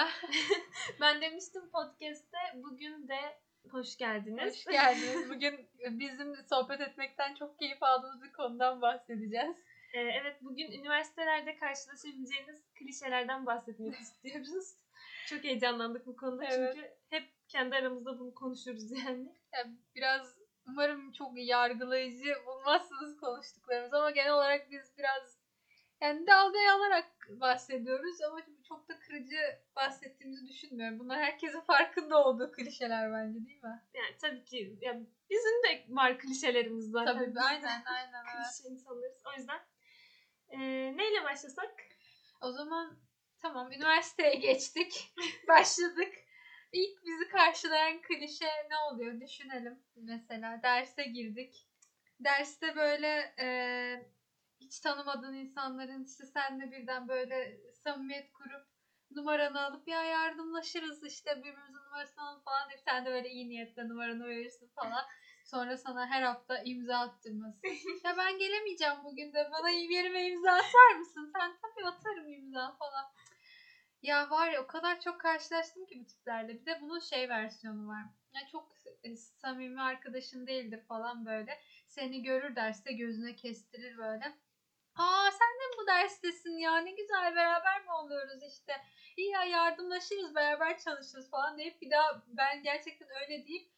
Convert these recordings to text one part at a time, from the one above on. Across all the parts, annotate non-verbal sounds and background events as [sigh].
Merhaba. ben demiştim podcast'te bugün de hoş geldiniz. Hoş geldiniz. Bugün bizim sohbet etmekten çok keyif aldığımız bir konudan bahsedeceğiz. Ee, evet bugün üniversitelerde karşılaşabileceğiniz klişelerden bahsetmek [laughs] istiyoruz. Çok heyecanlandık bu konuda Evet. çünkü hep kendi aramızda bunu konuşuruz yani. Yani biraz umarım çok yargılayıcı bulmazsınız konuştuklarımız ama genel olarak biz biraz yani dalgaya alarak bahsediyoruz ama çok da kırıcı bahsettiğimizi düşünmüyorum. Bunlar herkesin farkında olduğu klişeler bence değil mi? Yani tabii ki ya bizim de var klişelerimiz zaten. Tabii Biz aynen aynen. evet. Klişe insanlarız. O yüzden ee, neyle başlasak? O zaman tamam üniversiteye geçtik. [laughs] Başladık. İlk bizi karşılayan klişe ne oluyor düşünelim. Mesela derse girdik. Derste böyle e, hiç tanımadığın insanların işte senle birden böyle samimiyet kurup numaranı alıp ya yardımlaşırız işte birbirimizin numarasını alıp falan deyip sen de böyle iyi niyetle numaranı verirsin falan. Sonra sana her hafta imza attırması. [laughs] ya ben gelemeyeceğim bugün de bana iyi yerime imza atar mısın? Sen tabii atarım imza falan. Ya var ya o kadar çok karşılaştım ki bu tiplerle. Bir de bunun şey versiyonu var. Ya çok e, samimi arkadaşın değildir falan böyle. Seni görür derste gözüne kestirir böyle. Aa sen de mi bu derstesin ya ne güzel beraber mi oluyoruz işte. İyi ya yardımlaşırız beraber çalışırız falan deyip bir daha ben gerçekten öyle deyip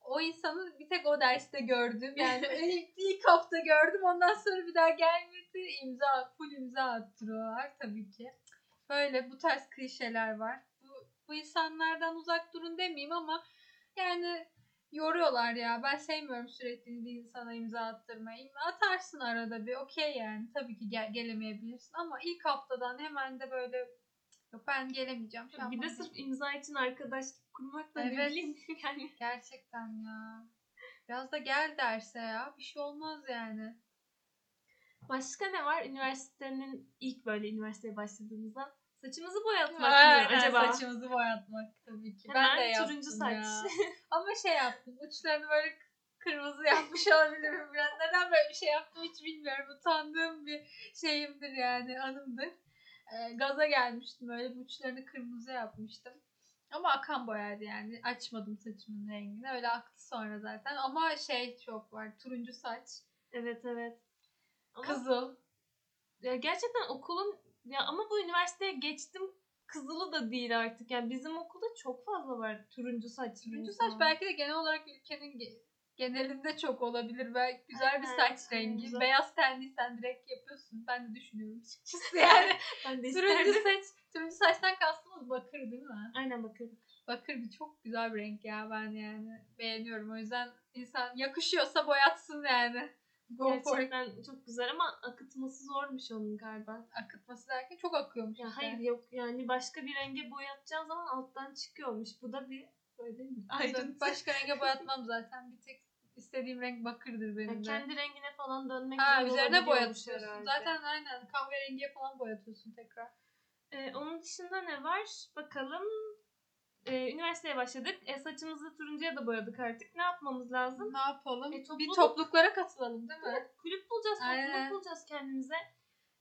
o insanı bir tek o derste gördüm. Yani [laughs] ilk, ilk hafta gördüm ondan sonra bir daha gelmedi. İmza, full imza attırıyorlar tabii ki. Böyle bu tarz klişeler var. Bu, bu insanlardan uzak durun demeyeyim ama yani yoruyorlar ya. Ben sevmiyorum sürekli bir insana imza attırmayı. Atarsın arada bir okey yani. Tabii ki gel- gelemeyebilirsin ama ilk haftadan hemen de böyle yok ben gelemeyeceğim. şu Bir de sırf imza için arkadaşlık kurmak da Evet. [laughs] yani. Gerçekten ya. Biraz da gel derse ya. Bir şey olmaz yani. Başka ne var? Üniversitenin ilk böyle üniversiteye başladığımızda saçımızı boyatmak mı Aynen, acaba? Saçımızı boyatmak tabii ki. Hemen ben de yaptım turuncu saç. ya. [laughs] Ama şey yaptım. Uçlarını böyle kırmızı yapmış [laughs] olabilirim biraz. Neden böyle bir şey yaptım hiç bilmiyorum. Utandığım bir şeyimdir yani anımdır. Ee, gaza gelmiştim öyle uçlarını kırmızı yapmıştım. Ama akan boyaydı yani. Açmadım saçımın rengini. Öyle aktı sonra zaten. Ama şey çok var. Turuncu saç. Evet evet. Ama Kızıl. ya gerçekten okulun ya ama bu üniversiteye geçtim kızılı da değil artık. Yani bizim okulda çok fazla var turuncu saç. Turuncu saç belki de genel olarak ülkenin ge- genelinde çok olabilir. Belki güzel bir Aynen, saç aynen, rengi. güzel. Beyaz tenliysen direkt yapıyorsun. Ben de düşünüyorum açıkçası [laughs] yani. ben de turuncu saç, turuncu saçtan kastımız bakır değil mi? Aynen bakın. Bakır bir çok güzel bir renk ya ben yani beğeniyorum. O yüzden insan yakışıyorsa boyatsın yani. Go for it. Gerçekten çok güzel ama akıtması zormuş onun galiba. Akıtması derken çok akıyormuş. Ya işte. hayır yok yani başka bir renge boyatacağın zaman alttan çıkıyormuş. Bu da bir böyle ayrıntı. [laughs] Başka renge boyatmam zaten. Bir tek istediğim renk bakırdır benim Yani de. kendi rengine falan dönmek Ha zor üzerine boyatıyorsun. herhalde. Zaten aynen kahverengiye falan boyatıyorsun tekrar. Ee, onun dışında ne var? Bakalım. Ee, üniversiteye başladık. E, saçımızı turuncuya da boyadık artık. Ne yapmamız lazım? Ne yapalım? E, Bir topluluk- topluluklara katılalım değil mi? Evet, kulüp bulacağız, topluluk Aynen. bulacağız kendimize.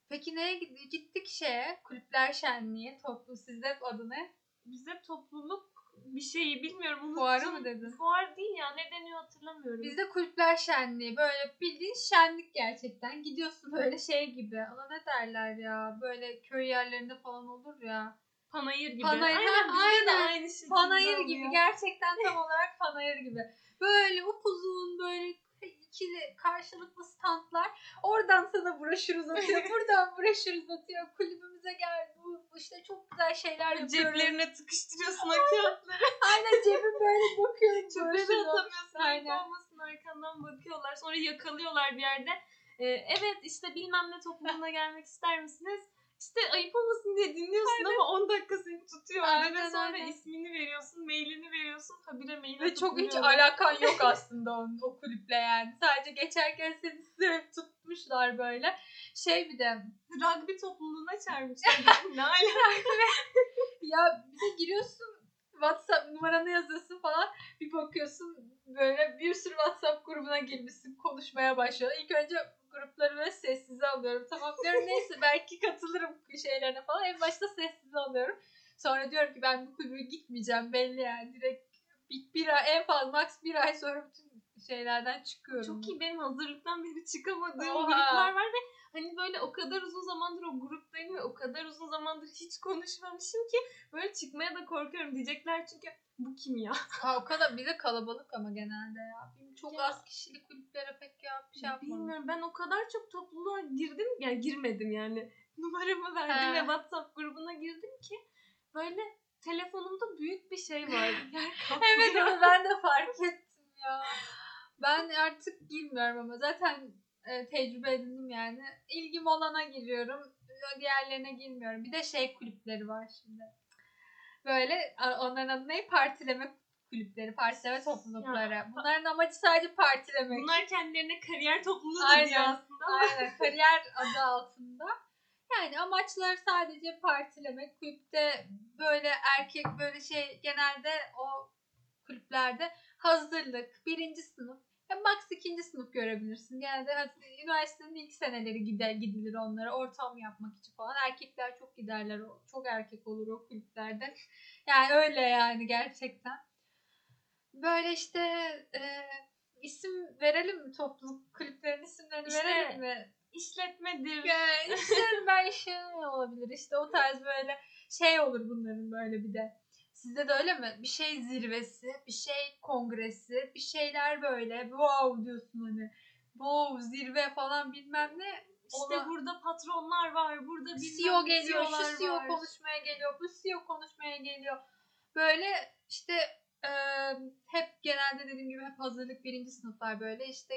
Peki neye gittik? Gittik şeye. Kulüpler Şenliği. Toplu sizde adı ne? Bize topluluk bir şeyi bilmiyorum. unuttum. Fuarı mı dedin? Fuar değil ya. Ne deniyor hatırlamıyorum. Bizde kulüpler şenliği. Böyle bildiğin şenlik gerçekten. Gidiyorsun böyle şey gibi. Ona ne derler ya? Böyle köy yerlerinde falan olur ya. Panayır gibi. Panayır, aynen, bizde de aynen. aynı şekilde Panayır oluyor. gibi. Gerçekten tam olarak panayır gibi. Böyle upuzun böyle ikili karşılıklı standlar. Oradan sana broşür uzatıyor. [laughs] buradan broşür uzatıyor. Kulübümüze gel. Bu işte çok güzel şeyler yapıyoruz. Ceplerine tıkıştırıyorsun o kağıtları. Aynen cebim böyle de [laughs] broşüre. atamıyorsun. Aynen. Aynen. olmasın arkandan bakıyorlar. Sonra yakalıyorlar bir yerde. Ee, evet işte bilmem ne topluluğuna gelmek ister misiniz? İşte ayıp olmasın diye dinliyorsun ama 10 dakika seni tutuyor Aynen, ve sonra aynen. ismini veriyorsun, mailini veriyorsun. Habire maile Ve çok hiç alakan yok [laughs] aslında onun, o kulüple yani. Sadece geçerken seni sevip tutmuşlar böyle. Şey bir de Rugby topluluğuna çağırmışlar. [laughs] ne alaka? [laughs] ya bir de giriyorsun WhatsApp numaranı yazıyorsun falan bir bakıyorsun böyle bir sürü WhatsApp grubuna girmişsin konuşmaya başlıyor. İlk önce grupları böyle sessize alıyorum. Tamam diyorum neyse belki katılırım şeylerine falan. En başta sessize alıyorum. Sonra diyorum ki ben bu kulübe gitmeyeceğim belli yani. Direkt bir, bir ay, en fazla max bir ay sonra bütün şeylerden çıkıyorum. Çok iyi benim hazırlıktan beri çıkamadığım Oha. gruplar var ve hani böyle o kadar uzun zamandır o gruptayım ve o kadar uzun zamandır hiç konuşmamışım ki böyle çıkmaya da korkuyorum diyecekler çünkü bu kim ya? Ha, o kadar bize kalabalık ama genelde ya. Çok Ya. az kişilik kulüplere pek ya bir şey yapmadım. Bilmiyorum ben o kadar çok topluluğa girdim yani girmedim yani [laughs] numaramı verdim He. ve WhatsApp grubuna girdim ki böyle telefonumda büyük bir şey var. [laughs] Yer. Evet onu ben de fark ettim ya. Ben artık girmiyorum ama zaten e, tecrübe edindim yani. İlgim olana giriyorum. Diğerlerine girmiyorum. Bir de şey kulüpleri var şimdi. Böyle onların adı ne? Partileme kulüpleri, partileme toplulukları. Bunların amacı sadece partilemek. Bunlar kendilerine kariyer topluluğu da diyor aslında. Aynen kariyer adı altında. Yani amaçlar sadece partilemek. Kulüpte böyle erkek böyle şey genelde o kulüplerde hazırlık, birinci sınıf. Ya max ikinci sınıf görebilirsin. Genelde haz- üniversitenin ilk seneleri gider, gidilir onlara ortam yapmak için falan. Erkekler çok giderler. Çok erkek olur o kulüplerde. Yani öyle yani gerçekten. Böyle işte e, isim verelim mi topluluk kulüplerin isimlerini İşte verelim mi? işletmedir. Ya, işte ben şey olabilir işte o tarz böyle şey olur bunların böyle bir de. Sizde de öyle mi? Bir şey zirvesi, bir şey kongresi, bir şeyler böyle wow diyorsun hani. Wow zirve falan bilmem ne. İşte Ona- burada patronlar var, burada bilmem CEO geliyor, şu CEO var. konuşmaya geliyor, bu CEO konuşmaya geliyor. Böyle işte e, hep genelde dediğim gibi hep hazırlık birinci sınıflar böyle işte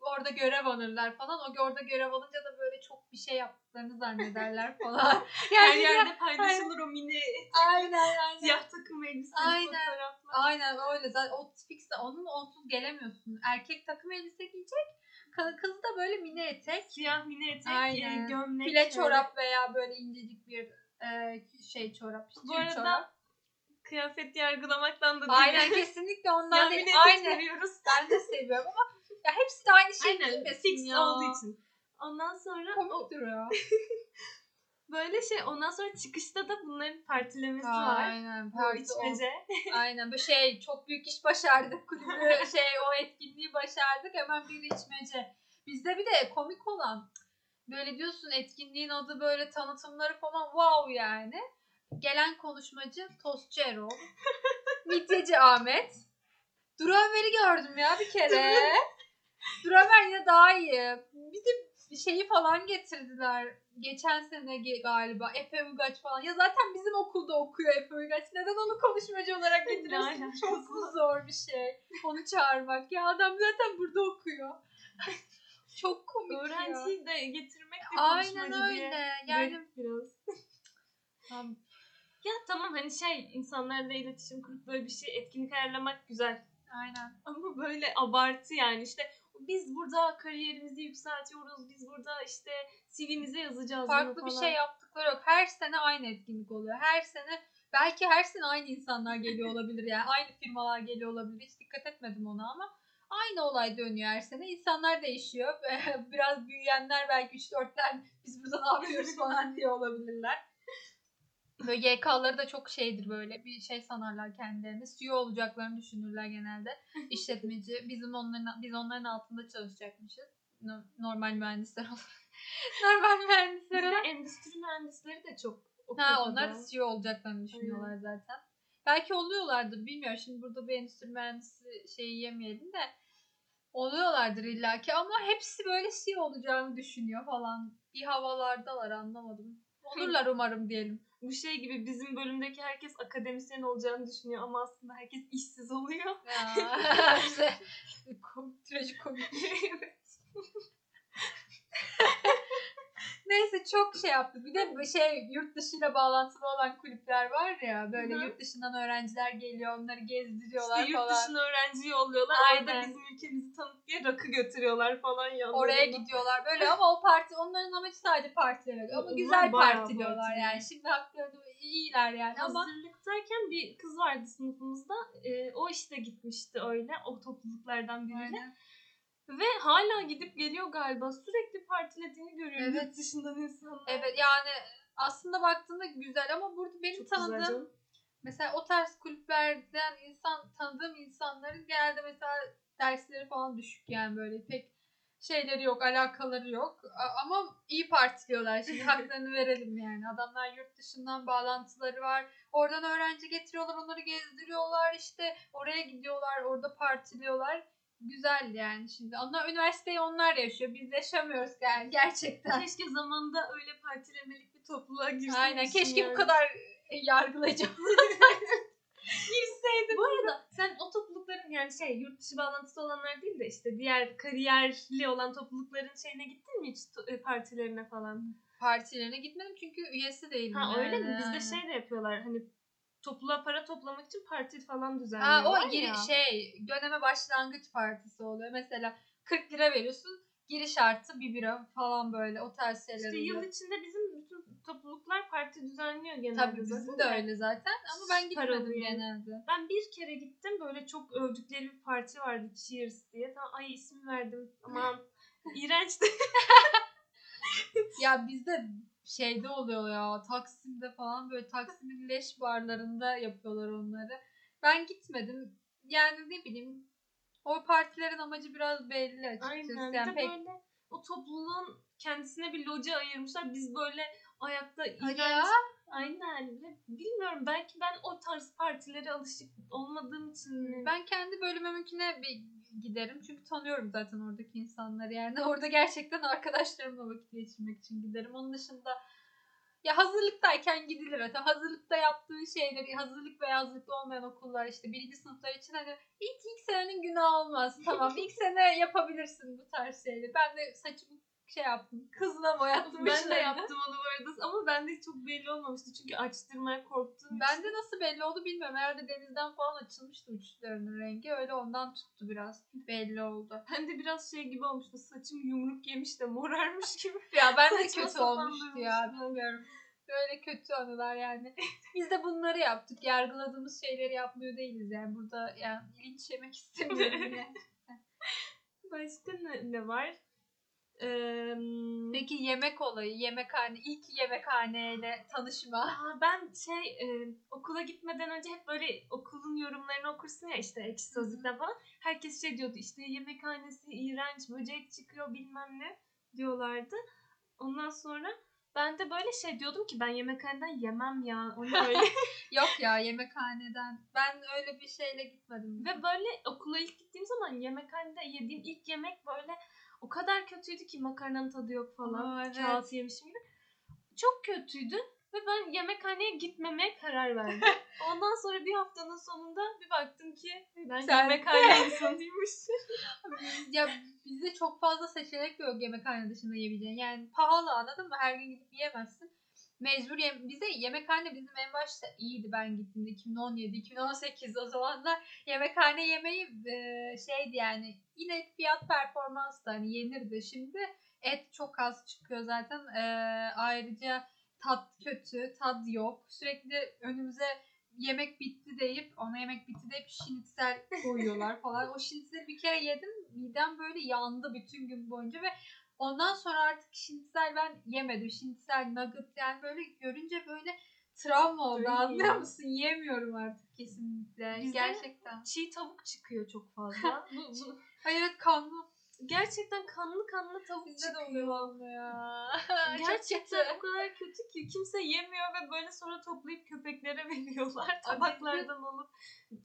orada görev alırlar falan. O orada görev alınca da böyle çok bir şey yaptıklarını zannederler [laughs] falan. Her Yani yerde paylaşılır o mini aynen aynen. siyah takım elbiseli Aynen. fotoğraflar. Aynen öyle. Zaten o fix onun onsuz gelemiyorsun. Erkek takım elbise giyecek. Kız da böyle mini etek. Siyah mini etek, Aynen. e, gömlek. File çorap veya böyle incecik bir e, şey çorap. Bu arada çorap. Kıyafet yargılamaktan da Aynen kesinlikle [laughs] ondan Siyah değil. Aynen. seviyoruz. Ben de seviyorum ama ya hepsi de aynı şey Aynen giymesin fix ya. olduğu için. Ondan sonra o, Komik duruyor. [laughs] böyle şey ondan sonra çıkışta da bunların partilemesi var. Aynen. Parti içmece. [laughs] Aynen. Bu şey çok büyük iş başardık. Kulübü şey o etkinliği başardık. Hemen bir içmece. Bizde bir de komik olan böyle diyorsun etkinliğin adı böyle tanıtımları falan wow yani. Gelen konuşmacı Tostçu Erol. [laughs] Midyeci Ahmet. Duramer'i gördüm ya bir kere. [laughs] Duramer yine daha iyi. Bir de şeyi falan getirdiler. Geçen sene galiba Efe Uygaç falan. Ya zaten bizim okulda okuyor Efe Uygaç. Neden onu konuşmacı olarak [laughs] getiriyorsun? Çok mu zor bir şey. Onu çağırmak. Ya adam zaten burada okuyor. Çok komik ya. Öğrenciyi de getirmek de Aynen öyle. diye. Yani biraz. Tamam. Ya tamam hani şey insanlarla iletişim kurup böyle bir şey etkinlik ayarlamak güzel. aynen. Ama böyle abartı yani işte biz burada kariyerimizi yükseltiyoruz. Biz burada işte CV'mize yazacağız Farklı bir şey yaptıkları yok. Her sene aynı etkinlik oluyor. Her sene belki her sene aynı insanlar geliyor olabilir yani. Aynı firmalar geliyor olabilir. Hiç dikkat etmedim ona ama aynı olay dönüyor her sene. İnsanlar değişiyor. [laughs] Biraz büyüyenler belki 3-4'ler biz burada ne [laughs] yapıyoruz falan diye olabilirler. Böyle YK'ları da çok şeydir böyle bir şey sanarlar kendilerini. CEO olacaklarını düşünürler genelde. [laughs] İşletmeci. Bizim onların biz onların altında çalışacakmışız. No- Normal mühendisler olarak. [laughs] Normal mühendisler olarak. endüstri mühendisleri de çok o Ha onlar CEO olacaklarını düşünüyorlar zaten. Belki oluyorlardır bilmiyorum. Şimdi burada bir endüstri mühendisi şeyi yemeyelim de oluyorlardır illaki ama hepsi böyle CEO olacağını düşünüyor falan. Bir havalardalar anlamadım. [laughs] Olurlar umarım diyelim. Bu şey gibi bizim bölümdeki herkes akademisyen olacağını düşünüyor ama aslında herkes işsiz oluyor. Ya, bize kom, trajikomik. Neyse çok şey yaptı. Bir de bu şey yurt dışıyla bağlantılı olan kulüpler var ya böyle Hı yurt dışından öğrenciler geliyor onları gezdiriyorlar İşte yurt falan. dışına öğrenci yolluyorlar. Aynen. Orada bizim ülkemizi tanıt diye rakı götürüyorlar falan yanlarına. Oraya gidiyorlar böyle ama o parti onların amacı sadece partilemek. Ama Onlar güzel partiliyorlar partili. yani. Şimdi haklarını iyiler yani ama Hazırlıktayken bir kız vardı sınıfımızda. Ee, o işte gitmişti öyle o topluluklardan birine. Aynen. Ve hala gidip geliyor galiba. Sürekli partilediğini görüyorum Evet. yurt dışından insanlar. Evet yani aslında baktığında güzel ama burada benim Çok tanıdığım mesela o tarz kulüplerden insan tanıdığım insanların genelde mesela dersleri falan düşük yani böyle pek şeyleri yok, alakaları yok. Ama iyi partiliyorlar şimdi [laughs] haklarını verelim yani. Adamlar yurt dışından bağlantıları var. Oradan öğrenci getiriyorlar, onları gezdiriyorlar işte. Oraya gidiyorlar, orada partiliyorlar. Güzel yani şimdi. Onlar üniversiteyi onlar yaşıyor. Biz yaşamıyoruz yani gerçekten. [laughs] Keşke zamanında öyle partilemelik bir topluluğa girseymişim. Aynen. Keşke bu kadar yargılayıcı [laughs] Bu arada sen o toplulukların yani şey yurt dışı bağlantısı olanlar değil de işte diğer kariyerli olan toplulukların şeyine gittin mi hiç e, partilerine falan? partilerine gitmedim çünkü üyesi değilim. Ha yani. öyle mi? Bizde şey de yapıyorlar hani topluluğa para toplamak için parti falan Ha düzenliyorlar o giri, ya. şey döneme başlangıç partisi oluyor. Mesela 40 lira veriyorsun. Giriş artı 1 bira falan böyle o tarz şeyler İşte oluyor. yıl içinde bizim bütün topluluklar parti düzenliyor genelde. Tabii bizim zaten de öyle zaten ama ben Süper gitmedim oluyor. genelde. Ben bir kere gittim böyle çok övdükleri bir parti vardı Cheers diye. Tamam, ay isim verdim aman [laughs] iğrençti. Ya bizde şeyde oluyor ya Taksim'de falan böyle Taksim'in leş barlarında yapıyorlar onları. Ben gitmedim. Yani ne bileyim o partilerin amacı biraz belli açıkçası. Aynen. Yani pek böyle o topluluğun kendisine bir loca ayırmışlar. Biz böyle ayakta iğrenç. Aynen. Bilmiyorum belki ben o tarz partilere alışık olmadığım için mi? Ben kendi bölümümünkine bir giderim. Çünkü tanıyorum zaten oradaki insanları. Yani [laughs] orada gerçekten arkadaşlarımla vakit geçirmek için giderim. Onun dışında ya hazırlıktayken gidilir. Hatta hazırlıkta yaptığı şeyleri, hazırlık veya hazırlıkta olmayan okullar işte birinci sınıflar için hani ilk ilk senenin günahı olmaz. Tamam [laughs] ilk sene yapabilirsin bu tarz şeyleri. Ben de saçımı şey yaptım. Kızla boyattım. ben de yaptım onu bu arada ama bende çok belli olmamıştı çünkü açtırmaya korktuğum Ben için. de nasıl belli oldu bilmiyorum. Herhalde denizden falan açılmıştı uçlarının rengi. Öyle ondan tuttu biraz. Belli oldu. Ben de biraz şey gibi olmuştu. Saçım yumruk yemiş de morarmış gibi. [laughs] Ya ben de kötü olmuştu ya. Bilmiyorum. Böyle kötü anılar yani. Biz de bunları yaptık. Yargıladığımız şeyleri yapmıyor değiliz yani. Burada yani linç yemek istemiyorum [laughs] yine. Başka ne, ne var? Ee, Peki yemek olayı, yemekhane, ilk yemekhaneyle tanışma. Aa, ben şey e, okula gitmeden önce hep böyle okulun yorumlarını okursun ya işte ekşi sözlükten falan. Herkes şey diyordu işte yemekhanesi iğrenç, böcek çıkıyor bilmem ne diyorlardı. Ondan sonra ben de böyle şey diyordum ki ben yemekhaneden yemem ya. Onu böyle [laughs] Yok ya yemekhaneden. Ben öyle bir şeyle gitmedim. Ve böyle okula ilk gittiğim zaman yemekhanede yediğim ilk yemek böyle o kadar kötüydü ki makarnanın tadı yok falan. Aa, evet. Kağıt yemişim gibi. Çok kötüydü ve ben yemekhaneye gitmemeye karar verdim. [laughs] Ondan sonra bir haftanın sonunda bir baktım ki ben Sen- yemekhane insanıymış. [laughs] ya bizde çok fazla seçenek yok yemekhane dışında yiyebileceğin. Yani pahalı anladın mı? Her gün gidip yiyemezsin. Mecbur yem bize yemekhane bizim en başta iyiydi ben gittiğimde 2017 2018 o zamanlar yemekhane yemeği e, şeydi yani yine fiyat performans da hani yenirdi şimdi et çok az çıkıyor zaten E, ayrıca tat kötü tat yok sürekli önümüze yemek bitti deyip ona yemek bitti deyip şinitsel koyuyorlar falan. O şinitseli bir kere yedim midem böyle yandı bütün gün boyunca ve ondan sonra artık şinitsel ben yemedim. Şinitsel nugget yani böyle görünce böyle travma oldu anlıyor musun? Yiyemiyorum artık kesinlikle. Bizde- Gerçekten. Çiğ tavuk çıkıyor çok fazla. [laughs] Hayır evet kanlı. gerçekten kanlı kanlı tavuk Bizde de çıkıyor. oluyor vallahi ya. [laughs] Gerçekten o kadar kötü ki kimse yemiyor ve böyle sonra toplayıp köpeklere [laughs] veriyorlar tabaklardan alıp.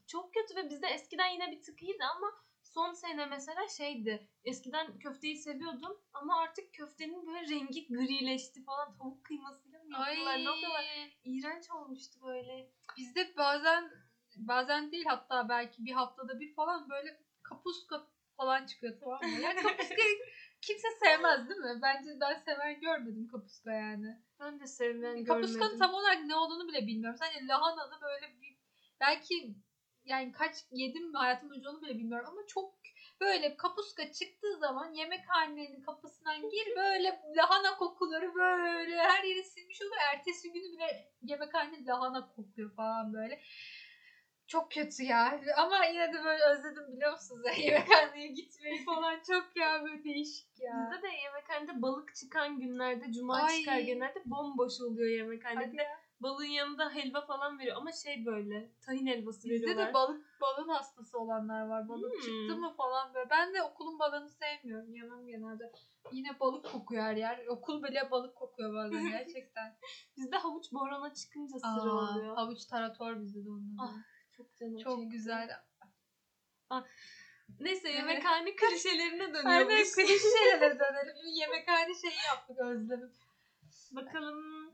Çok kötü ve bizde eskiden yine bir tık iyiydi ama son sene mesela şeydi. Eskiden köfteyi seviyordum ama artık köftenin böyle rengi grileşti falan. Tavuk kıymasıyla mı yaptılar? Ne kadar iğrenç olmuştu böyle. Bizde bazen bazen değil hatta belki bir haftada bir falan böyle kapuska falan çıkıyor tamam mı? Yani kapuska [laughs] kimse sevmez değil mi? Bence ben seven görmedim kapuska yani. Ben de sevmeyen Kapuskanın görmedim. tam olarak ne olduğunu bile bilmiyorum. Sadece lahanalı böyle bir belki yani kaç yedim mi hayatım boyunca onu bile bilmiyorum ama çok böyle kapuska çıktığı zaman yemekhanenin kapısından gir böyle lahana kokuları böyle her yeri silmiş olur. Ertesi günü bile yemekhane lahana kokuyor falan böyle. Çok kötü ya. Ama yine de böyle özledim biliyor musunuz? Ya, [laughs] yemekhaneye gitmeyi falan çok ya böyle değişik ya. Bizde de yemekhanede balık çıkan günlerde, cuma Ay. çıkar genelde bomboş oluyor yemekhane. Balığın yanında helva falan veriyor ama şey böyle tahin helvası Bizde veriyorlar. de balık balığın hastası olanlar var. Balık Hmm. çıktı mı falan böyle. Ben de okulun balığını sevmiyorum. Yemem genelde. Yine balık kokuyor her yer. Okul bile balık kokuyor bazen [laughs] gerçekten. Bizde havuç borana çıkınca sıra Aa, oluyor. havuç tarator bizde de onun. Ah, Çok canım çok çekti. güzel. Neyse Evet. yemekhane klişelerine [laughs] Aynen dönüyormuş. klişe şeylere dönelim. Yemekhane şeyi yaptık özledim. Bakalım.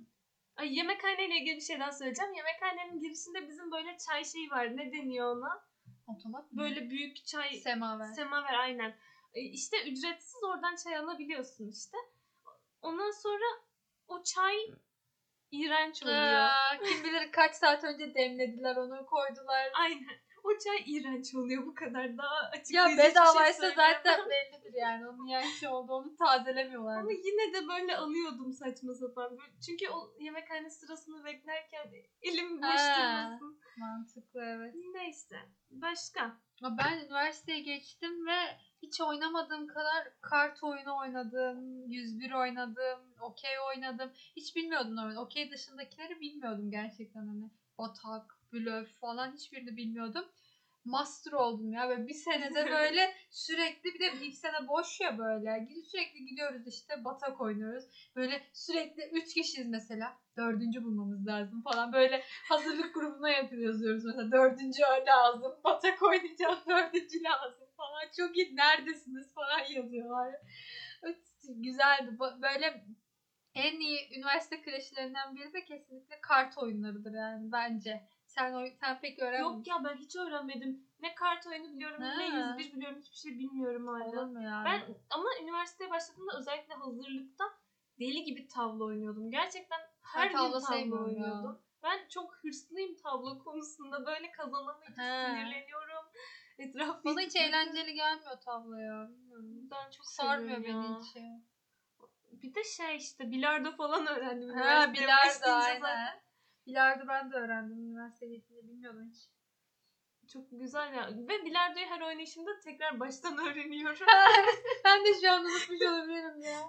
Ay yemekhaneyle ilgili bir şey daha söyleyeceğim. Yemekhanenin girişinde bizim böyle çay şeyi var. Ne deniyor ona? Otomat mı? Böyle büyük çay semaver. Semaver aynen. E, İşte ücretsiz oradan çay alabiliyorsun işte. Ondan sonra o çay iğrenç oluyor. Aa, kim bilir kaç saat önce demlediler onu koydular. Aynen. O çay iğrenç oluyor bu kadar. Daha açıklayıcı Ya şey bedavaysa söyleyemem. zaten bellidir yani. Onun yanlış olduğunu tazelemiyorlar. Ama yine de böyle alıyordum saçma sapan. Çünkü o yemekhane sırasını beklerken elim boş durmasın. Mantıklı evet. Neyse. Başka. Ben üniversiteye geçtim ve hiç oynamadığım kadar kart oyunu oynadım, 101 oynadım, okey oynadım. Hiç bilmiyordum oyunu. Okey dışındakileri bilmiyordum gerçekten hani. Batak, blöf falan hiçbirini bilmiyordum. Master oldum ya ve bir senede [laughs] böyle sürekli bir de ilk sene boş ya böyle. Sürekli gidiyoruz işte batak oynuyoruz. Böyle sürekli 3 kişiyiz mesela. Dördüncü bulmamız lazım falan. Böyle hazırlık grubuna yazıyoruz mesela. Dördüncü lazım. Batak oynayacağız. [laughs] Dördüncü lazım falan. Çok iyi. Neredesiniz falan yazıyorlar. Güzeldi. Böyle en iyi üniversite kreşlerinden biri de kesinlikle kart oyunlarıdır yani bence. Sen oy- sen pek öğrenmedin. Yok ya ben hiç öğrenmedim. Ne kart oyunu biliyorum Ha. ne 101 biliyorum hiçbir şey bilmiyorum hala. Olur mu ya? Ben ama üniversiteye başladığımda özellikle hazırlıkta deli gibi tavla oynuyordum. Gerçekten her Ben gün tavla tavla sevmiyorum ya. oynuyordum. Ben çok hırslıyım tavla konusunda. Böyle kazanamayınca sinirleniyorum. [laughs] Etrafı Bana hiç eğlenceli gelmiyor tavla ya. Bilmiyorum. Ben çok Sarmıyor beni ya. hiç. Bir de şey işte bilardo falan öğrendim. Ha bilardo aynen. Bilardo ben de öğrendim üniversiteye geçince bilmiyordum hiç. Çok güzel ya. Ve bilardoyu her oynayışımda tekrar baştan [laughs] öğreniyorum. ben de şu an unutmuş olabilirim ya.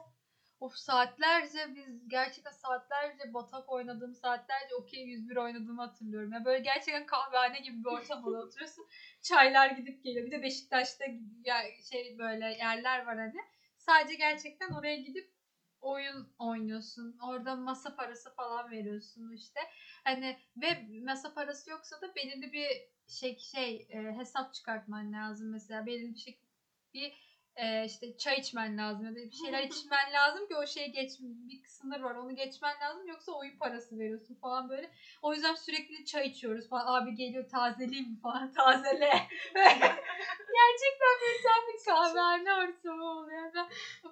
Of saatlerce biz gerçekten saatlerce batak oynadığım saatlerce okey 101 oynadığımı hatırlıyorum. Ya böyle gerçekten kahvehane gibi bir ortamda oturuyorsun. Çaylar gidip geliyor. Bir de Beşiktaş'ta ya şey böyle yerler var hani. Sadece gerçekten oraya gidip oyun oynuyorsun. Orada masa parası falan veriyorsun işte. Hani ve masa parası yoksa da belirli bir şey şey e, hesap çıkartman lazım mesela. Belirli bir şey bir e, işte çay içmen lazım ya da bir şeyler içmen lazım ki o şeye geç bir sınır var onu geçmen lazım yoksa oyun parası veriyorsun falan böyle. O yüzden sürekli çay içiyoruz falan. Abi geliyor tazeleyeyim mi falan [laughs] tazele. [laughs] Gerçekten böyle tam bir kahvehane ortamı oluyor. Ben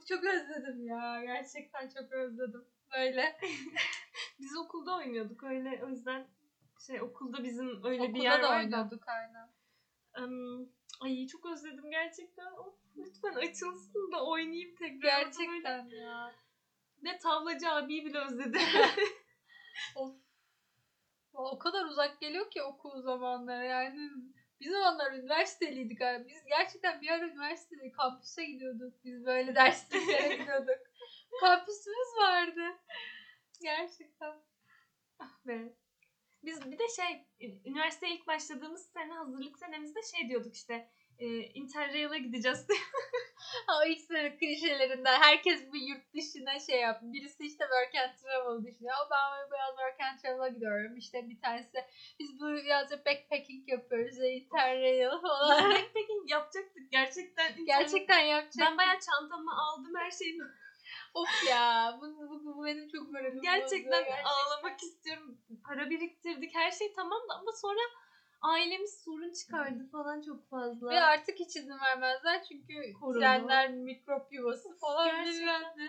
çok özledim ya. Gerçekten çok özledim. Böyle. [laughs] Biz okulda oynuyorduk öyle o yüzden şey okulda bizim öyle bir Okulda yer da var da. oynuyorduk aynen. Em, ay çok özledim gerçekten. Of, lütfen açılsın da oynayayım tekrar. Gerçekten ya. Ne tavlacı abiyi bile özledim. [laughs] Of. O kadar uzak geliyor ki okul zamanları yani. Biz zamanlar üniversiteliydik abi. Biz gerçekten bir ara üniversitede kampüse gidiyorduk. Biz böyle dersliklere [laughs] gidiyorduk. Kampüsümüz vardı. Gerçekten. Ve biz bir de şey üniversiteye ilk başladığımız sene hazırlık senemizde şey diyorduk işte e, Interrail'a gideceğiz [laughs] diye. O ilk sene klişelerinden herkes bir yurt dışına şey yaptı. Birisi işte work and travel düşünüyor. "Aa, Ben bu yaz work and travel'a gidiyorum. İşte bir tanesi biz bu yaz backpacking yapıyoruz. ve Interrail falan. backpacking yapacaktık gerçekten. Gerçekten yapacak. Ben bayağı çantamı aldım her şeyimi. Of ya. Bu, bu, bu benim çok moralim Gerçekten gerçekten. ağlamak istiyorum. Para biriktirdik her şey tamam da ama sonra ailemiz sorun çıkardı falan çok fazla. Ve artık hiç izin vermezler çünkü Korona. trenler mikrop yuvası falan bilmem ne.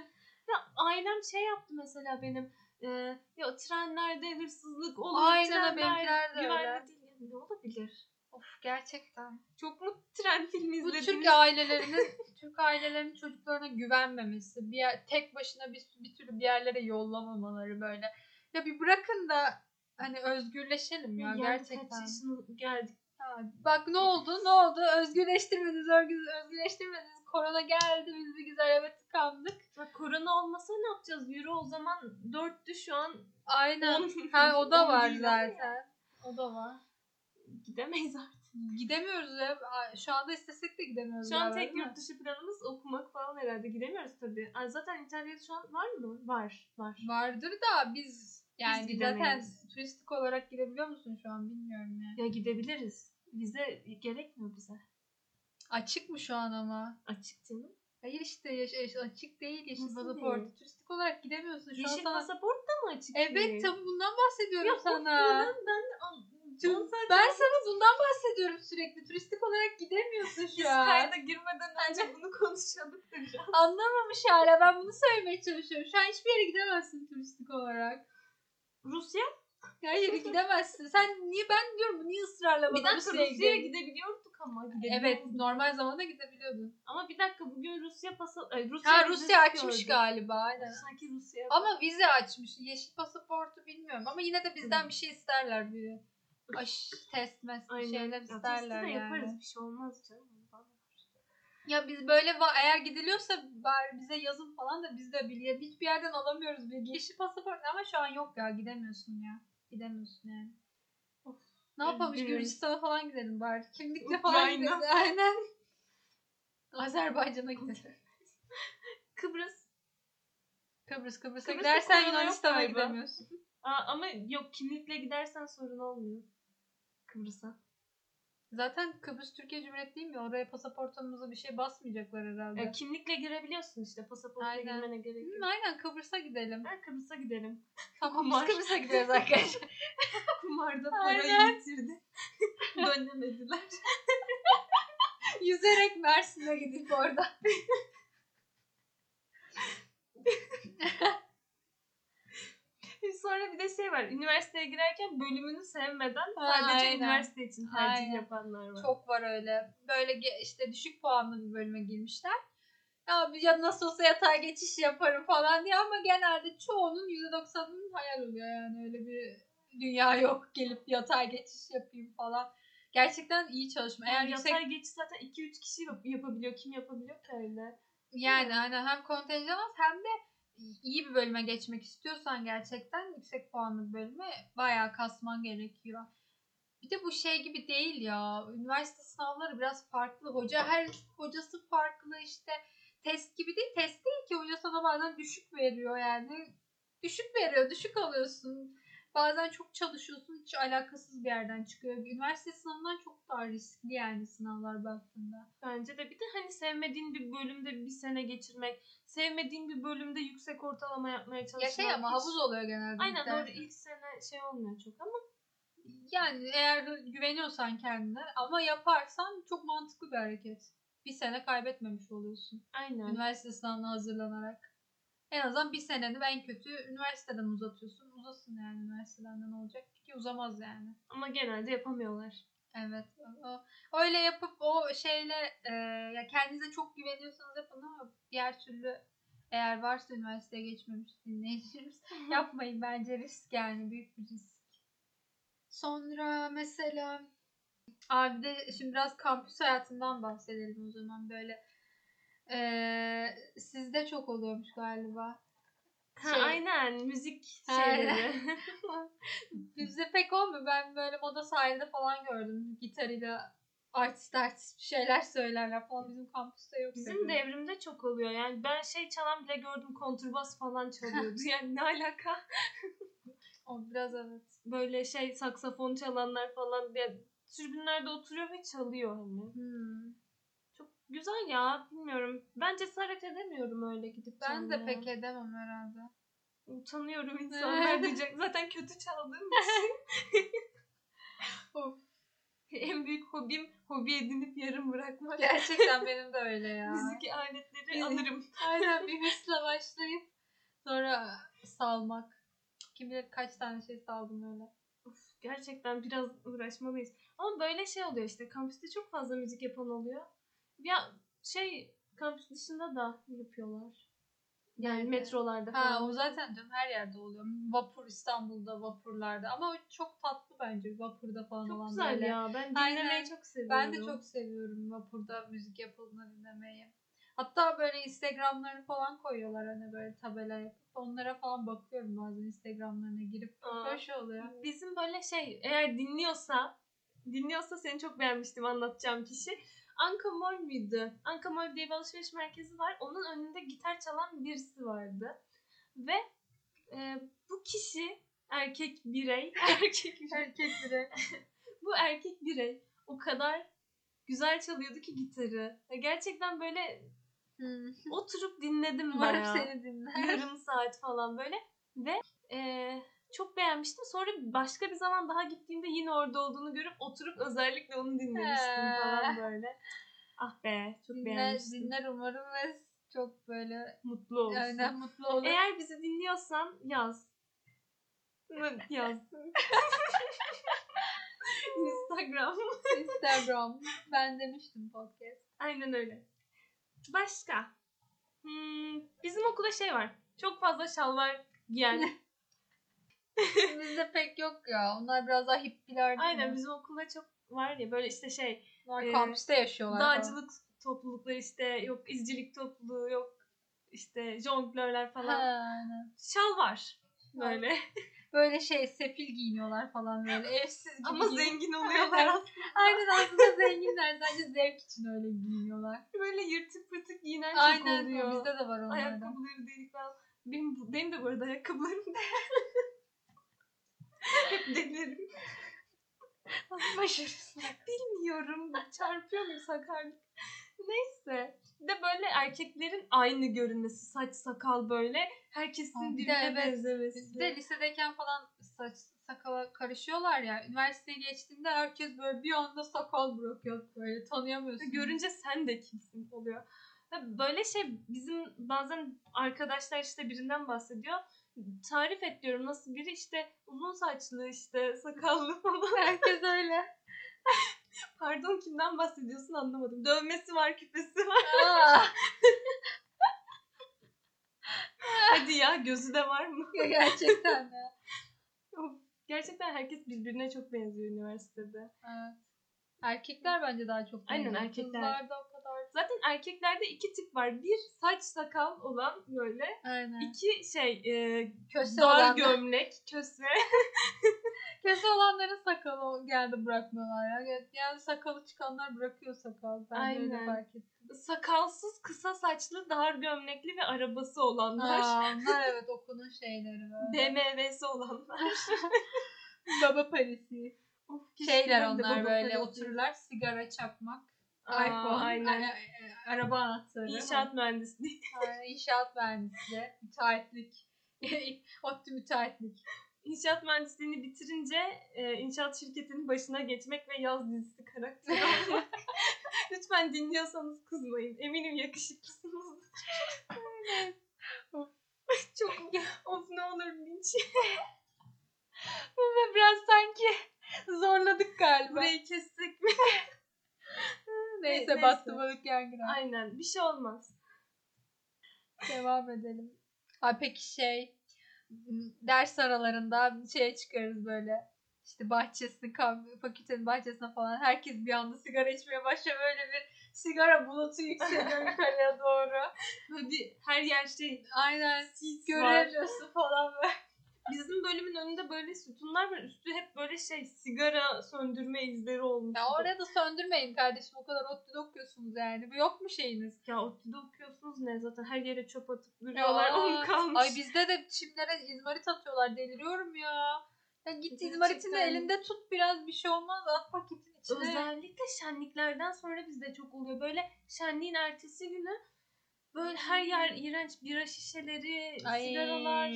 Ya ailem şey yaptı mesela benim. E, ya trenlerde hırsızlık olur. Aynen, trenler benimkiler de güvenli öyle. değil. Ya ne olabilir? Of gerçekten. Çok mu tren filmi Bu izlediniz? Türk ailelerinin [laughs] Türk ailelerinin çocuklarına güvenmemesi, bir yer, tek başına bir, bir türlü bir yerlere yollamamaları böyle. Ya bir bırakın da hani özgürleşelim ya Yani gerçekten. Kaç yaşına geldik. Ha, Bak ne oldu ne oldu özgürleştirmediniz özgür, özgürleştirmediniz korona geldi biz bir güzel eve tıkandık. Bak korona olmasa ne yapacağız? Euro o zaman 4'tü şu an Aynen. Ha, o da var zaten. O da var. Gidemeyiz artık. Gidemiyoruz ya. Şu anda istesek de gidemiyoruz. Şu an tek yurt dışı planımız okumak falan herhalde. Gidemiyoruz tabii. Ay, zaten İtalya'da şu an var mı? Var. Var. Vardır da biz yani zaten gidemeyiz. turistik olarak gidebiliyor musun şu an bilmiyorum ya. Ya gidebiliriz. Vize gerekmiyor bize. Açık mı şu an ama? Açık canım. Hayır işte yaş- yaş- açık değil yeşil Nasıl pasaportu. değil? Turistik olarak gidemiyorsun şu Yeşil an sana. pasaport da mı açık Evet değil? tabii bundan bahsediyorum Ya, sana. Ben, ben, Ben zaten Ben sana bundan bahsediyorum sürekli. Turistik olarak gidemiyorsun biz şu an. kayda girmeden önce bunu konuşuyorduk da biraz. Anlamamış hala. Ben bunu söylemeye çalışıyorum. Şu an hiçbir yere gidemezsin turistik olarak. Rusya? Hayır gidemezsin. Sen niye ben diyorum niye ısrarla Bir bana dakika Rusya'ya Rusya'ya gidelim? gidebiliyorduk ama. Evet Gidebiliyorduk. normal zamanda gidebiliyordun. Ama bir dakika bugün Rusya pasa Ay, Rusya Ha vizesi Rusya açmış gördüm. galiba aynen. Sanki Rusya. Ama vize açmış. Yeşil pasaportu bilmiyorum. Ama yine de bizden bir şey isterler bir. Aş, test mes bir Aynen. şeyler Ya, isterler de yani. yaparız bir şey olmaz canım. Ya biz böyle eğer gidiliyorsa bari bize yazın falan da biz de bilye hiçbir yerden alamıyoruz bilgi. Yeşil pasaport ama şu an yok ya gidemiyorsun ya. Gidemiyorsun yani. Of, Ne yapalım. Gürcistan'a falan gidelim bari. Kimlikle falan gidelim. Aynen. Azerbaycan'a gidelim. Kıbrıs. Kıbrıs Kıbrıs'a Kıbrıs'ta gidersen Yunanistan'a gidemiyorsun. Aa, ama yok kimlikle gidersen sorun olmuyor. Kıbrıs'a. Zaten Kıbrıs Türkiye Cumhuriyeti değil mi? Oraya pasaportumuza bir şey basmayacaklar herhalde. Ya, kimlikle girebiliyorsun işte. Pasaportla Aynen. girmene gerek Hı, yok. aynen Kıbrıs'a gidelim. Ha, Kıbrıs'a gidelim. Tamam Kumar. Kıbrıs'a gidiyoruz arkadaşlar. [laughs] Kumarda Aynen. parayı bitirdi. [laughs] Dönemediler. [laughs] Yüzerek Mersin'e gidip orada. Sonra bir de şey var. Üniversiteye girerken bölümünü sevmeden Ha, sadece aynen. üniversite için tercih Aynen. yapanlar var. Çok var öyle. Böyle işte düşük puanlı bir bölüme girmişler. Ya, ya nasıl olsa yatay geçiş yaparım falan diye ama genelde çoğunun %90'ının hayal oluyor yani öyle bir dünya yok gelip yatay geçiş yapayım falan. Gerçekten iyi çalışma. Eğer Yani yüksek yatay geçiş zaten 2-3 kişi yap- yapabiliyor. Kim yapabiliyor ki öyle? yani hani hem kontenjan az hem de iyi bir bölüme geçmek istiyorsan gerçekten yüksek puanlı bölüme bayağı kasman gerekiyor. Bir de bu şey gibi değil ya. Üniversite sınavları biraz farklı. Hoca her hocası farklı işte. Test gibi değil. Test değil ki. Hoca sana bazen düşük veriyor yani. Düşük veriyor. Düşük alıyorsun. Bazen çok çalışıyorsun. Hiç alakasız bir yerden çıkıyor. Üniversite sınavından çok daha riskli yani sınavlar baktığında. Bence de bir de hani sevmediğin bir bölümde bir sene geçirmek, sevmediğin bir bölümde yüksek ortalama yapmaya çalışmak. Ya şey ama hiç- havuz oluyor genelde. Aynen doğru ilk sene şey olmuyor çok ama Yani eğer güveniyorsan kendine ama yaparsan çok mantıklı bir hareket. Bir sene kaybetmemiş oluyorsun. aynen. Üniversite sınavına hazırlanarak. En azından bir seneni en kötü üniversiteden uzatıyorsun. Uzasın yani üniversiteden de ne olacak ki uzamaz yani. Ama genelde yapamıyorlar. Evet. O, öyle yapıp o şeyle e, ya kendinize çok güveniyorsanız yapın ama diğer türlü eğer varsa üniversiteye geçmemiş dinleyicilerimiz yapmayın bence risk yani büyük bir risk. Sonra mesela abi de şimdi biraz kampüs hayatından bahsedelim o zaman böyle eee sizde çok oluyormuş galiba. Ha, Şey- aynen müzik şeyleri. [laughs] Bizde pek olmuyor. Ben böyle moda sahilde falan gördüm. Gitarıyla artist artist bir şeyler söylerler falan. Bizim kampüste yok. Bizim tabii. devrimde çok oluyor. Yani ben şey çalan bile gördüm kontrbas falan çalıyordu. [laughs] yani ne alaka? O biraz evet. Böyle şey saksafon çalanlar falan diye tribünlerde oturuyor ve çalıyor hani. Hmm. Güzel ya bilmiyorum. Ben cesaret edemiyorum öyle gidip Ben de çalmaya. pek edemem herhalde. Utanıyorum [laughs] insanlar diyecek. Zaten kötü çaldığım için. [laughs] Of. en büyük hobim hobi edinip yarım bırakmak. Gerçekten benim de öyle [laughs] ya. Müzik aletleri Bizim- alırım. Aynen bir hırsla başlayıp sonra salmak. Kim bilir kaç tane şey saldım öyle. Of, gerçekten biraz uğraşmalıyız. Ama böyle şey oluyor işte. Kampüste çok fazla müzik yapan oluyor. Ya şey kampüs dışında da yapıyorlar. Yani Nerede? metrolarda falan. Ha o zaten canım her yerde oluyor. Vapur İstanbul'da vapurlarda ama o çok tatlı bence vapurda falan çok olan güzel böyle. ya. Ben Aynen. dinlemeyi çok seviyorum. Ben de çok seviyorum vapurda müzik yapıldığını dinlemeyi. Hatta böyle Instagram'larını falan koyuyorlar hani böyle tabela yapıp. Onlara falan bakıyorum bazen Instagram'larına girip. Aa. Hoş oluyor. Bizim böyle şey eğer dinliyorsa dinliyorsa seni çok beğenmiştim anlatacağım kişi. Anka Mall müydü? Anka Mall diye bir alışveriş merkezi var. Onun önünde gitar çalan birisi vardı. Ve e, bu kişi erkek birey, [laughs] erkek birey, Erkek biri. [laughs] bu erkek birey o kadar güzel çalıyordu ki gitarı. Ve gerçekten böyle Hmm. oturup dinledim Umarım bayağı. seni dinler. yarım saat falan böyle ve eee, çok beğenmiştim. Sonra başka bir zaman daha gittiğimde yine orada olduğunu görüp oturup özellikle onu dinlemiştim He. falan böyle. Ah be çok Dinler, beğenmiştim. dinler umarım ve çok böyle Mutlu olsun. aynen mutlu olur. Eğer bizi dinliyorsan yaz. yaz. [laughs] Instagram. Instagram. Ben demiştim podcast. Aynen öyle. Başka. Hmm, bizim okulda şey var. Çok fazla şalvar giyen. [laughs] Bizde pek yok ya. Onlar biraz daha hippiler Aynen mi? bizim okulda çok var ya böyle işte şey Onlar e, kampüste yaşıyorlar falan. dağcılık toplulukları işte yok izcilik topluluğu yok işte jonglörler Ha, falan. aynen. Şal var böyle. Böyle şey sefil giyiniyorlar falan böyle evsiz gibi. Ama zengin oluyorlar Aynen. aslında. Aynen aslında zenginler sadece zevk için öyle giyiniyorlar. Böyle yırtık pırtık giyinen çok Aynen oluyor. bizde de var onlardan. Ayakkabıları delik falan. Benim, benim de bu arada ayakkabılarım. [laughs] Hep delirim. Nasıl başarısın? Bilmiyorum. Çarpıyor muyum sakarlık? Neyse. Bir de böyle erkeklerin aynı görünmesi. Saç sakal böyle. Herkesin Aa, bir de birbirine evet. benzemesi. Bir de lisedeyken falan saç sakala karışıyorlar ya. Üniversiteye geçtiğinde herkes böyle bir anda sakal bırakıyor böyle tanıyamıyorsun. Görünce sen de kimsin oluyor. Böyle şey bizim bazen arkadaşlar işte birinden bahsediyor. Tarif et diyorum nasıl biri işte uzun saçlı işte sakallı [laughs] falan. herkes öyle. [laughs] Pardon kimden bahsediyorsun anlamadım. Dövmesi var küpesi var. [laughs] Hadi ya gözü de var mı? gerçekten de. Gerçekten herkes birbirine çok benziyor üniversitede. Evet. Erkekler bence daha çok Aynen, benziyor. erkekler. Kızlarda o. Zaten erkeklerde iki tip var. Bir saç sakal olan böyle. Aynen. İki şey e, Köse dar olanlar. gömlek, köse. [laughs] Köse olanların sakalı geldi bırakmıyorlar ya. Yani sakalı çıkanlar bırakıyor sakal. Ben de öyle Aynen. fark ettim. Sakalsız, kısa saçlı, dar gömlekli ve arabası olanlar. Aa, onlar evet okulun şeyleri böyle. BMW'si olanlar. [laughs] Baba parisi. Of, Şeyler onlar böyle otururlar sigara çakmak. İPhone, aynen. araba anahtarı. İnşaat mühendisliği. [laughs] Aynen, inşaat mühendisliği, müteahhitlik. [laughs] ODTÜ müteahhitlik. İnşaat mühendisliğini bitirince e, inşaat şirketinin başına geçmek ve yaz dizisi karakteri [laughs] olmak. Lütfen dinliyorsanız kızmayın. Eminim yakışıklısınız. Çok of ne olur linç. Ve biraz sanki zorladık galiba. Burayı kessek mi? Neyse, neyse. battı balık yan girer. Aynen bir şey olmaz. Devam edelim. Ay peki şey ders aralarında şeye çıkarız böyle işte bahçesine fakültenin bahçesine falan herkes bir anda sigara içmeye başlıyor böyle bir sigara bulutu yükseliyor [laughs] yukarıya doğru. Böyle bir her yer şey Aynen var. göremiyorsun falan böyle. Bizim bölümün önünde böyle sütunlar var. Üstü hep böyle şey sigara söndürme izleri olmuş. Ya oraya da söndürmeyin kardeşim o kadar ODTÜ'de okuyorsunuz yani. Bu yok mu şeyiniz? Ya ODTÜ'de okuyorsunuz ne zaten her yere çöp atıp duruyorlar. Onu kalmış. Ay bizde de çimlere izmarit atıyorlar deliriyorum ya. Ya git izmaritini elinde tut biraz bir şey olmaz at paketin içine. Özellikle şenliklerden sonra bizde çok oluyor. Böyle şenliğin ertesi günü böyle her yer iğrenç bira şişeleri, Ay, sigaralar.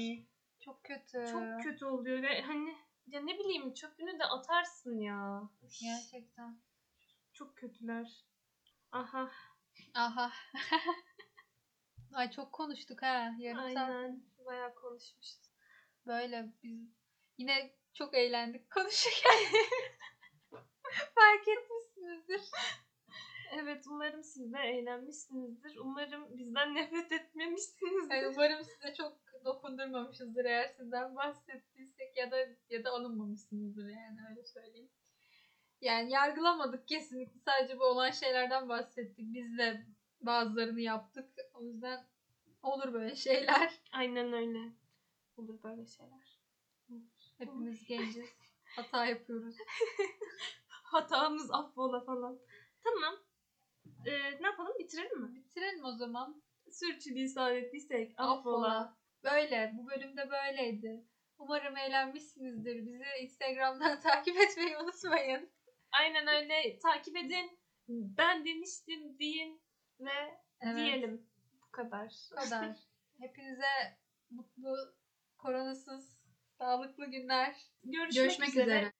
Çok kötü. Çok kötü oluyor ve hani ya ne bileyim çöpünü de atarsın ya. Gerçekten. Çok kötüler. Aha. Aha. [laughs] Ay çok konuştuk ha. Yarım saat Aynen. Bayağı konuşmuşuz. böyle biz yine çok eğlendik konuşurken. [laughs] Fark etmişsinizdir. Evet umarım siz de eğlenmişsinizdir. Umarım bizden [laughs] nefret etmemişsinizdir. Yani umarım size çok dokundurmamışızdır eğer sizden bahsettiysek ya da ya da alınmamışsınızdır yani öyle söyleyeyim. Yani yargılamadık kesinlikle sadece bu olan şeylerden bahsettik. Biz de bazılarını yaptık. O yüzden olur böyle şeyler. [laughs] Aynen öyle. Olur böyle şeyler. Hepimiz genciz. [laughs] Hata yapıyoruz. Hatamız affola falan. Tamam. Ee, ne yapalım? Bitirelim mi? Bitirelim o zaman. Sürçülisan ettiysek. Affola. Böyle. Bu bölümde böyleydi. Umarım eğlenmişsinizdir. Bizi Instagram'dan [laughs] takip etmeyi unutmayın. Aynen öyle. Takip edin. Ben demiştim deyin ve Evet. diyelim. Bu kadar. Bu kadar. [laughs] Hepinize mutlu, koronasız, sağlıklı günler. Görüşmek, Görüşmek üzere. üzere.